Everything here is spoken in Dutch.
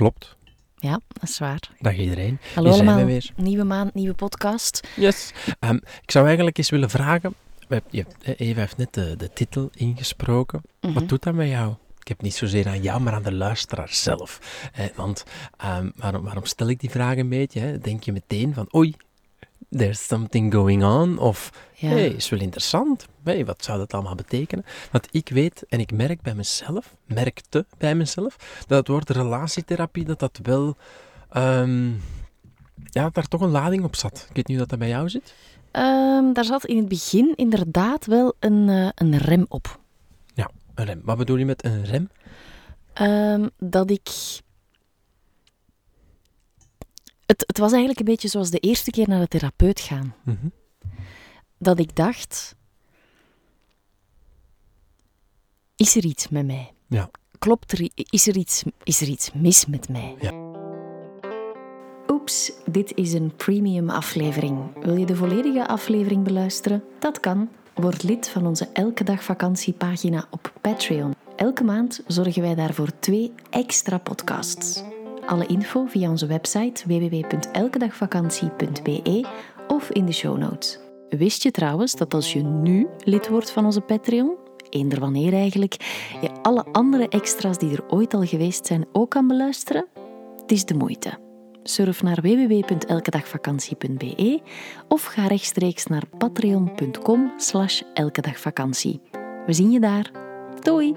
Klopt. Ja, dat is waar. Dag iedereen. Hallo Hier zijn we weer. nieuwe maand, nieuwe podcast. Yes. Ehm, ik zou eigenlijk eens willen vragen. hebt- Eva heeft net de, de titel ingesproken. Mhm. Wat doet dat met jou? Ik heb niet zozeer aan jou, maar aan de luisteraar zelf. Eh, want ehm, waarom, waarom stel ik die vraag een beetje? Hè? Denk je meteen van, oei, there's something going on? Of, Ja. hey, is wel interessant. Hey, wat zou dat allemaal betekenen? Want ik weet en ik merk bij mezelf, merkte bij mezelf, dat het woord relatietherapie, dat dat wel, ehm, ja, daar toch een lading op zat. Ik weet niet hoe dat, dat bij jou zit. Ehm, daar zat in het begin inderdaad wel een, eh, een rem op. Een rem. Wat bedoel je met een rem? Ehm, dat ik. Het, het was eigenlijk een beetje zoals de eerste keer naar de therapeut gaan. Mhm. Dat ik dacht. Is er iets met mij? Ja. Klopt er, is er iets, is er iets mis met mij? Ja. Oeps, dit is een premium aflevering. Wil je de volledige aflevering beluisteren? Dat kan. Word lid van onze Elke Dag Vakantiepagina op Patreon. Elke maand zorgen wij daarvoor twee extra podcasts. Alle info via onze website www.elkedagvakantie.be of in de show notes. Wist je trouwens dat als je nu lid wordt van onze Patreon, eender wanneer eigenlijk, je alle andere extra's die er ooit al geweest zijn ook kan beluisteren? Het is de moeite. Surf naar www.elkedagvakantie.be of ga rechtstreeks naar patreon.com slash elkedagvakantie. We zien je daar. Doei!